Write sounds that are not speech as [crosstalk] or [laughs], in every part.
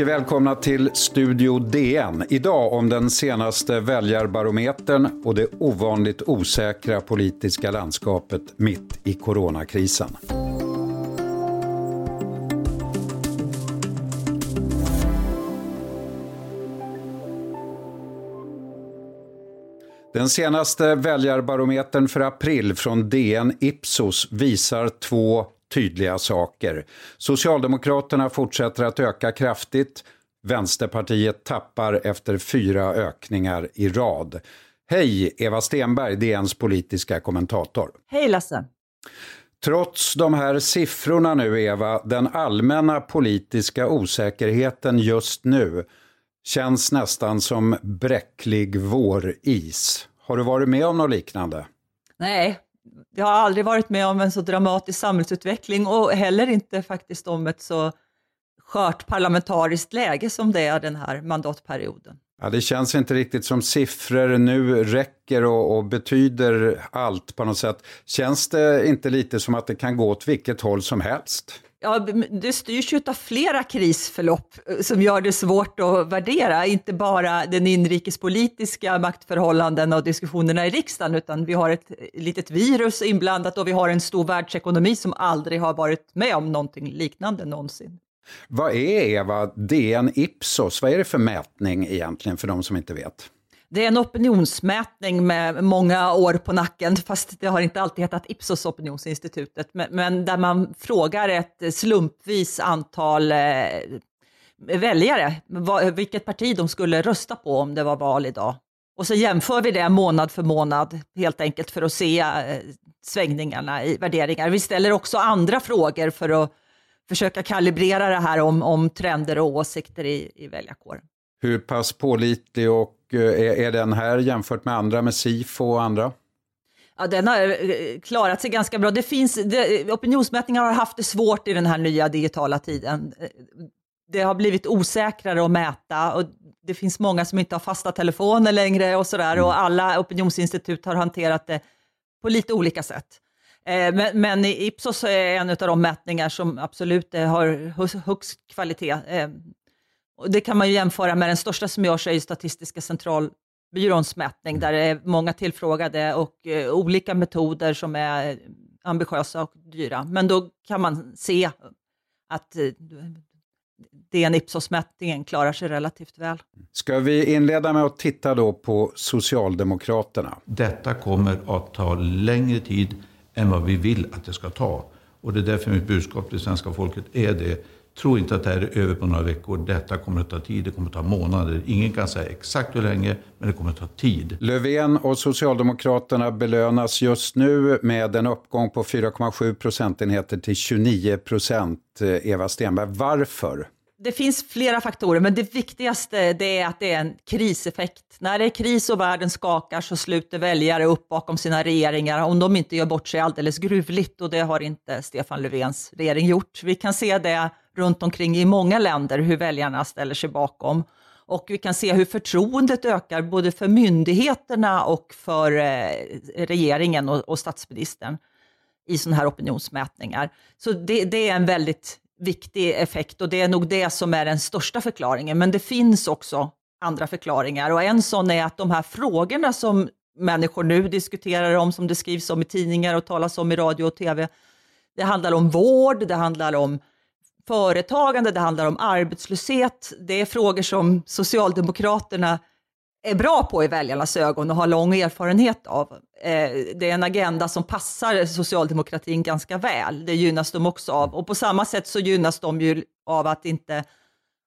Mycket välkomna till Studio DN. Idag om den senaste väljarbarometern och det ovanligt osäkra politiska landskapet mitt i coronakrisen. Den senaste väljarbarometern för april från DN Ipsos visar två tydliga saker. Socialdemokraterna fortsätter att öka kraftigt. Vänsterpartiet tappar efter fyra ökningar i rad. Hej Eva Stenberg, DNs politiska kommentator. Hej Lasse. Trots de här siffrorna nu Eva, den allmänna politiska osäkerheten just nu känns nästan som bräcklig våris. Har du varit med om något liknande? Nej, jag har aldrig varit med om en så dramatisk samhällsutveckling och heller inte faktiskt om ett så skört parlamentariskt läge som det är den här mandatperioden. Ja, det känns inte riktigt som siffror nu räcker och, och, betyder allt på något sätt. Känns det inte lite som att det kan gå åt vilket håll som helst? Ja, det styrs ju av flera krisförlopp eh, som gör det svårt att värdera, inte bara den inrikespolitiska maktförhållanden och diskussionerna i riksdagen, utan vi har ett eh, litet virus inblandat och vi har en stor världsekonomi som aldrig har varit med om någonting liknande någonsin. Vad är Eva, DN Ipsos, vad är det för mätning egentligen för de som inte vet? Det är en opinionsmätning med många år på nacken, fast det har inte alltid hetat Ipsos opinionsinstitutet, men, men där man frågar ett slumpvis antal eh, väljare vad, vilket parti de skulle rösta på om det var val idag. Och så jämför vi det månad för månad, helt enkelt för att se eh, svängningarna i värderingar. Vi ställer också andra frågor för att försöka kalibrera det här om, om trender och åsikter i, i väljarkåren. Hur pass pålitlig och eh, är, är den här jämfört med andra, med SIFO och andra? Ja, den har eh, klarat sig ganska bra. Det finns, det, opinionsmätningar har haft det svårt i den här nya digitala tiden. Det har blivit osäkrare att mäta och det finns många som inte har fasta telefoner längre och sådär mm. och alla opinionsinstitut har hanterat det på lite olika sätt. Eh, men, men Ipsos är en av de mätningar som absolut har högst kvalitet. Och det kan man ju jämföra med den största som görs i Statistiska centralbyråns mätning, där det är många tillfrågade och eh, olika metoder som är ambitiösa och dyra. Men då kan man se att eh, DN Ipsos-mätningen klarar sig relativt väl. Ska vi inleda med att titta då på Socialdemokraterna? Detta kommer att ta längre tid än vad vi vill att det ska ta. Och det är därför mitt budskap till svenska folket är det Tro inte att det här är över på några veckor. Detta kommer att ta tid, det kommer att ta månader. Ingen kan säga exakt hur länge, men det kommer att ta tid. Löfven och Socialdemokraterna belönas just nu med en uppgång på 4,7 procentenheter till 29 procent. Eva Stenberg, varför? Det finns flera faktorer, men det viktigaste det är att det är en kriseffekt. När det är kris och världen skakar så sluter väljare upp bakom sina regeringar om de inte gör bort sig alldeles gruvligt och det har inte Stefan Löfvens regering gjort. Vi kan se det runt omkring i många länder hur väljarna ställer sig bakom. Och vi kan se hur förtroendet ökar både för myndigheterna och för eh, regeringen och, och statsministern i sådana här opinionsmätningar. Så det, det, är en väldigt viktig effekt och det är nog det som är den största förklaringen. Men det finns också andra förklaringar och en sån är att de här frågorna som människor nu diskuterar om, som det skrivs om i tidningar och talas om i radio och tv, det handlar om vård, det handlar om företagande, det handlar om arbetslöshet. Det är frågor som Socialdemokraterna är bra på i väljarnas ögon och har lång erfarenhet av. Eh, det är en agenda som passar socialdemokratin ganska väl. Det gynnas de också av. Och på samma sätt så gynnas de ju av att inte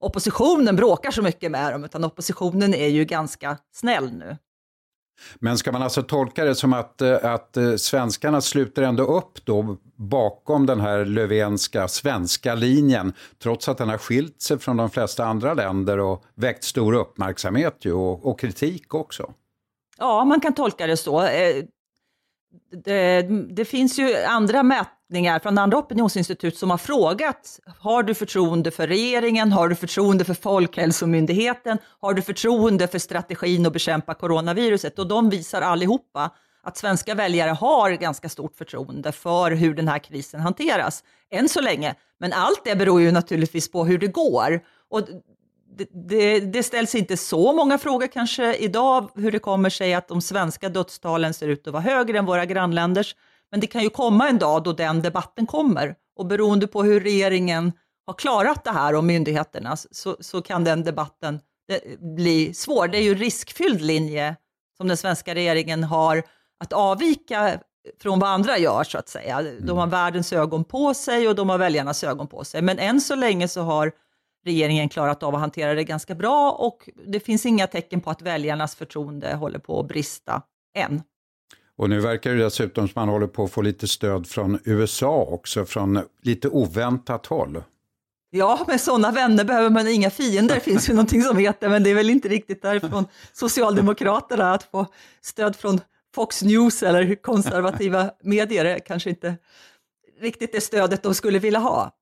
oppositionen bråkar så mycket med dem, utan oppositionen är ju ganska snäll nu. Men ska man alltså tolka det som att, eh, att eh, svenskarna sluter ändå upp då bakom den här Löfvenska svenska linjen, trots att den har skilt sig från de flesta andra länder och väckt stor uppmärksamhet ju, och, och kritik också? Ja, man kan tolka det så. Eh, det, det, finns ju andra mätningar från andra opinionsinstitut som har frågat, har du förtroende för regeringen, har du förtroende för Folkhälsomyndigheten, har du förtroende för strategin att bekämpa coronaviruset? Och de visar allihopa att svenska väljare har ganska stort förtroende för hur den här krisen hanteras, än så länge. Men allt det beror ju naturligtvis på hur det går. Och det, det, det, ställs inte så många frågor kanske idag hur det kommer sig att de svenska dödstalen ser ut att vara högre än våra grannländers. Men det kan ju komma en dag då den debatten kommer och beroende på hur regeringen har klarat det här och myndigheterna så, så kan den debatten bli svår. Det är ju en riskfylld linje som den svenska regeringen har att avvika från vad andra gör så att säga. De har mm. världens ögon på sig och de har väljarnas ögon på sig. Men än så länge så har regeringen klarat av att hantera det ganska bra och det finns inga tecken på att väljarnas förtroende håller på att brista än. Och nu verkar det dessutom som man håller på att få lite stöd från USA också, från lite oväntat håll. Ja, med sådana vänner behöver man inga fiender, [laughs] finns ju någonting som heter, men det är väl inte riktigt därifrån Socialdemokraterna att få stöd från Fox News eller konservativa [laughs] medier, kanske inte riktigt det stödet de skulle vilja ha.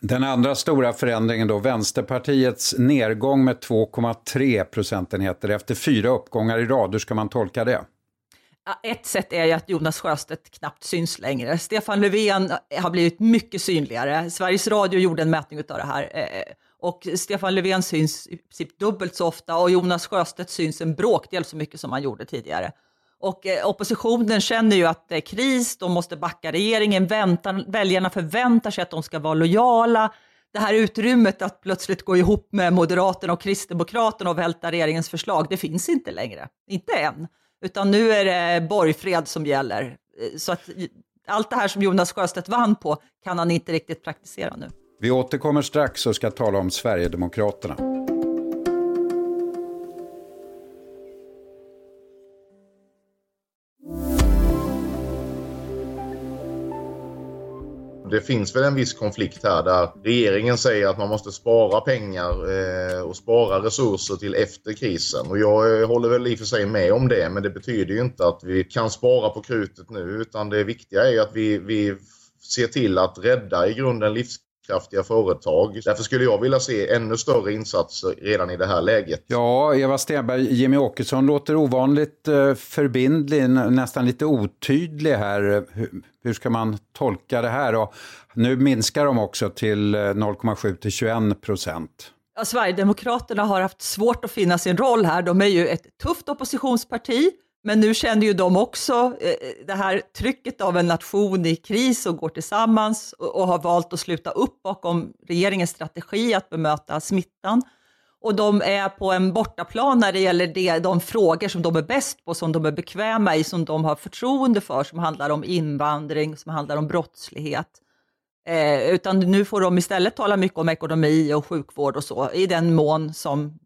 Den andra stora förändringen då, Vänsterpartiets nedgång med 2,3 procentenheter efter fyra uppgångar i rad, hur ska man tolka det? Ett sätt är ju att Jonas Sjöstedt knappt syns längre. Stefan Löfven har blivit mycket synligare. Sveriges Radio gjorde en mätning av det här eh, och Stefan Löfven syns i princip dubbelt så ofta och Jonas Sjöstedt syns en bråkdel så mycket som han gjorde tidigare. Och eh, oppositionen känner ju att det är kris, de måste backa regeringen, väntar, väljarna förväntar sig att de ska vara lojala. Det här utrymmet att plötsligt gå ihop med Moderaterna och Kristdemokraterna och välta regeringens förslag, det finns inte längre. Inte än. Utan nu är det borgfred som gäller. Eh, så att eh, allt det här som Jonas Sjöstedt vann på kan han inte riktigt praktisera nu. Vi återkommer strax och ska tala om Sverigedemokraterna. Det finns väl en viss konflikt här där regeringen säger att man måste spara pengar eh, och spara resurser till efter krisen. Och jag eh, håller väl i och för sig med om det, men det betyder ju inte att vi kan spara på krutet nu, utan det viktiga är ju att vi, vi ser till att rädda i grunden livs livskraftiga företag. Därför skulle jag vilja se ännu större insatser redan i det här läget. Ja, Eva Stenberg, Jimmy Åkesson låter ovanligt eh, förbindlig, nästan lite otydlig här. Hur ska man tolka det här? Och nu minskar de också till 0,7 eh, till 21 procent. Ja, Sverigedemokraterna har haft svårt att finna sin roll här. De är ju ett tufft oppositionsparti men nu känner ju de också eh, eh, det här trycket av en nation i kris och går tillsammans och, och har valt att sluta upp bakom regeringens strategi att bemöta smittan. Och de är på en bortaplan när det gäller det, de frågor som de är bäst på, som de är bekväma i, som de har förtroende för, som handlar om invandring, som handlar om brottslighet. Eh, utan nu får de istället tala mycket om ekonomi och sjukvård och så, i den mån som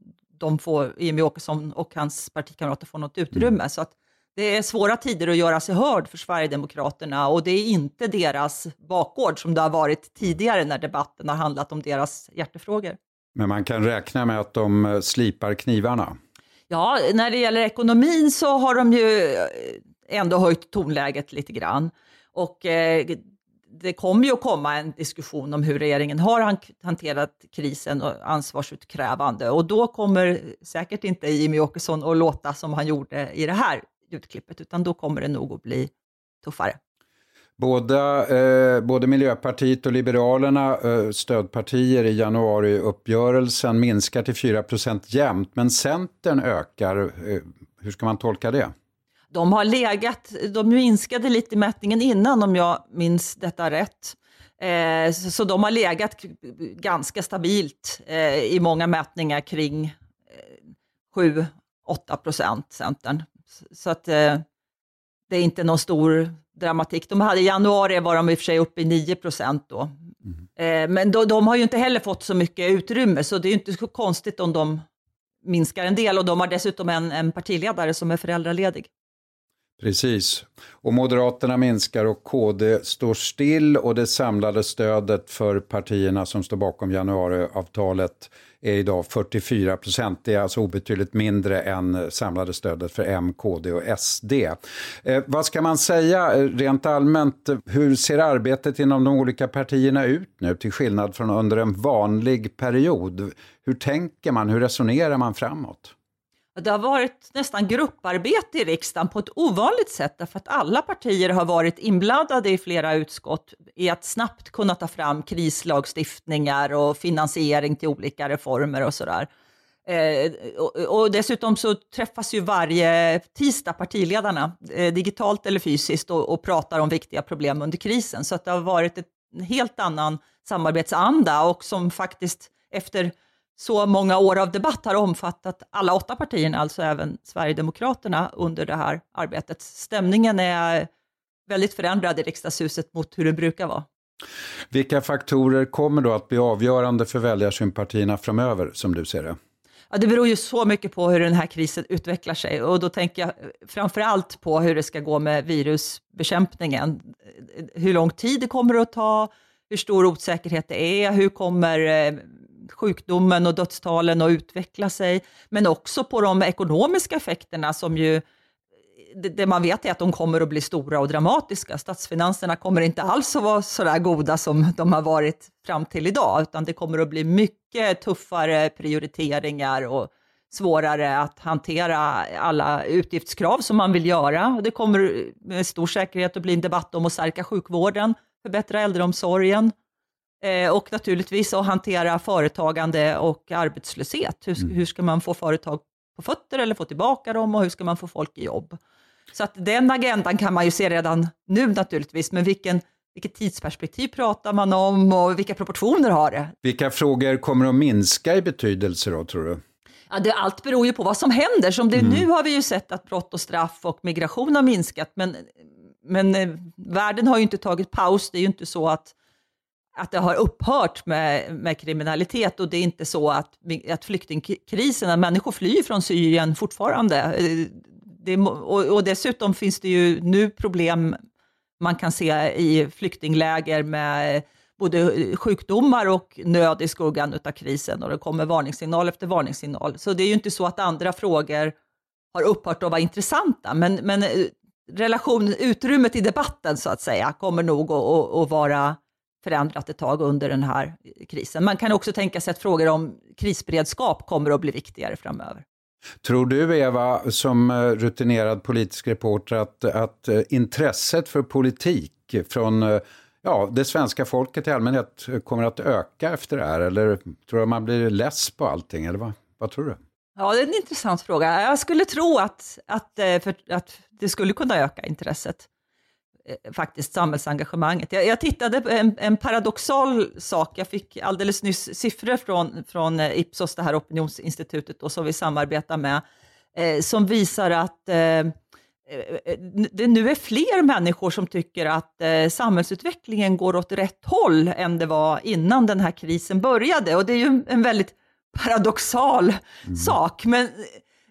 de får, Jimmie Åkesson och hans partikamrater får något utrymme. Mm. Så att det är svåra tider att göra sig hörd för Sverigedemokraterna och det är inte deras bakgård som det har varit tidigare när debatten har handlat om deras hjärtefrågor. Men man kan räkna med att de eh, slipar knivarna? Ja, när det gäller ekonomin så har de ju ändå höjt tonläget lite grann. Och eh, det kommer ju att komma en diskussion om hur regeringen har hanterat krisen och ansvarsutkrävande och då kommer säkert inte Jimmy Åkesson att låta som han gjorde i det här ljudklippet, utan då kommer det nog att bli tuffare. Båda, eh, både Miljöpartiet och Liberalerna, eh, stödpartier i januariuppgörelsen, minskar till 4% jämnt, men Centern ökar. Eh, hur ska man tolka det? De har legat, de minskade lite i mätningen innan om jag minns detta rätt. Eh, så, så, de har legat ganska stabilt eh, i många mätningar kring eh, 7-8 procent, Centern. Så, att eh, det är inte någon stor dramatik. De hade, I januari var de i och för sig uppe i 9 procent då. Mm. men då, de har ju inte heller fått så mycket utrymme, så det är inte så konstigt om de minskar en del och de har dessutom en, en partiledare som är föräldraledig. Precis. Och Moderaterna minskar och KD står still och det samlade stödet för partierna som står bakom januariavtalet är idag 44 procent. Det är alltså obetydligt mindre än samlade stödet för M, KD och SD. Eh, vad ska man säga eh, rent allmänt? Hur ser arbetet inom de olika partierna ut nu till skillnad från under en vanlig period? Hur tänker man? Hur resonerar man framåt? Det har varit nästan grupparbete i riksdagen på ett ovanligt sätt därför att alla partier har varit inblandade i flera utskott i att snabbt kunna ta fram krislagstiftningar och finansiering till olika reformer och sådär. Eh, och, och, dessutom så träffas ju varje tisdag partiledarna, eh, digitalt eller fysiskt, och, och, pratar om viktiga problem under krisen. Så att det har varit ett, en helt annan samarbetsanda och som faktiskt efter så många år av debatt har omfattat alla åtta partierna, alltså även Sverigedemokraterna, under det här arbetet. Stämningen är väldigt förändrad i riksdagshuset mot hur det brukar vara. Vilka faktorer kommer då att bli avgörande för väljarsympatierna framöver, som du ser det? Ja, det beror ju så mycket på hur den här krisen utvecklar sig och då tänker jag framför allt på hur det ska gå med virusbekämpningen. Hur lång tid det kommer att ta, hur stor osäkerhet det är, hur kommer eh, sjukdomen och dödstalen att utveckla sig, men också på de ekonomiska effekterna som ju det man vet är att de kommer att bli stora och dramatiska. Statsfinanserna kommer inte alls att vara så där goda som de har varit fram till idag, utan det kommer att bli mycket tuffare prioriteringar och svårare att hantera alla utgiftskrav som man vill göra. Det kommer med stor säkerhet att bli en debatt om att stärka sjukvården, förbättra äldreomsorgen och naturligtvis att hantera företagande och arbetslöshet. Hur, mm. hur ska man få företag på fötter eller få tillbaka dem och hur ska man få folk i jobb? Så att den agendan kan man ju se redan nu naturligtvis, men vilken, vilket tidsperspektiv pratar man om och vilka proportioner har det? Vilka frågor kommer att minska i betydelse då, tror du? Ja, det, allt beror ju på vad som händer. Som det, mm. Nu har vi ju sett att brott och straff och migration har minskat, men, men eh, världen har ju inte tagit paus. Det är ju inte så att, att det har upphört med, med kriminalitet och det är inte så att, att flyktingkrisen, att människor flyr från Syrien fortfarande. Eh, det, och, och, dessutom finns det ju nu problem man kan se i flyktingläger med både sjukdomar och nöd i skuggan av krisen och det kommer varningssignal efter varningssignal. Så det är ju inte så att andra frågor har upphört att vara intressanta, men, men eh, relation, utrymmet i debatten så att säga kommer nog att, att, att vara förändrat ett tag under den här krisen. Man kan också tänka sig att frågor om krisberedskap kommer att bli viktigare framöver. Tror du, Eva, som eh, rutinerad politisk reporter, att, att eh, intresset för politik från eh, ja, det svenska folket i allmänhet kommer att öka efter det här? Eller tror du att man blir less på allting? Eller vad, vad tror du? Ja, det är en intressant fråga. Jag skulle tro att, att, för, att det skulle kunna öka intresset. Eh, faktiskt samhällsengagemanget. Jag, jag tittade på en, en, paradoxal sak. Jag fick alldeles nyss siffror från, från eh, Ipsos, det här opinionsinstitutet då, som vi samarbetar med, eh, som visar att eh, eh, det nu är fler människor som tycker att eh, samhällsutvecklingen går åt rätt håll än det var innan den här krisen började. Och det är ju en väldigt paradoxal mm. sak, men,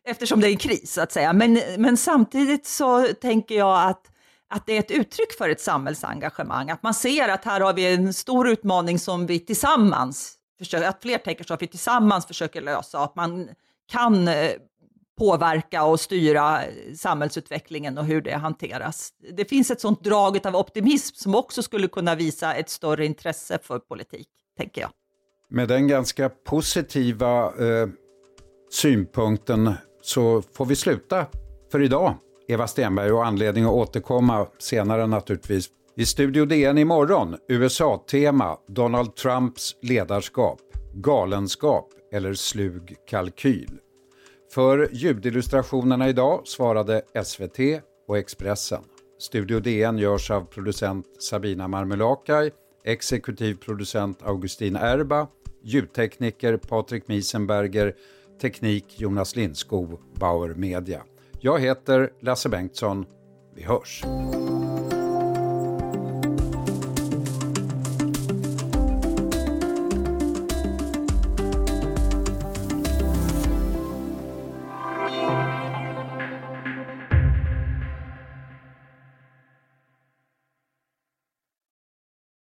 eftersom det är en kris, att säga. Men, men samtidigt så tänker jag att att det är ett uttryck för ett samhällsengagemang. Att man ser att här har vi en stor utmaning som vi tillsammans, försöker, att fler tänker så, att vi tillsammans försöker lösa, att man kan eh, påverka och styra eh, samhällsutvecklingen och hur det hanteras. Det finns ett sånt drag av optimism som också skulle kunna visa ett större intresse för politik, tänker jag. Med den ganska positiva eh, synpunkten så får vi sluta för idag. Eva Stenberg och anledning att återkomma senare naturligtvis. I Studio DN imorgon, USA-tema, Donald Trumps ledarskap, galenskap eller slug kalkyl. För ljudillustrationerna idag svarade SVT och Expressen. Studio DN görs av producent Sabina Marmelakai, exekutiv producent Augustin Erba, ljudtekniker Patrik Miesenberger, teknik Jonas Lindskog, Bauer Media. Jag heter Lasse Bengtsson. Vi hörs!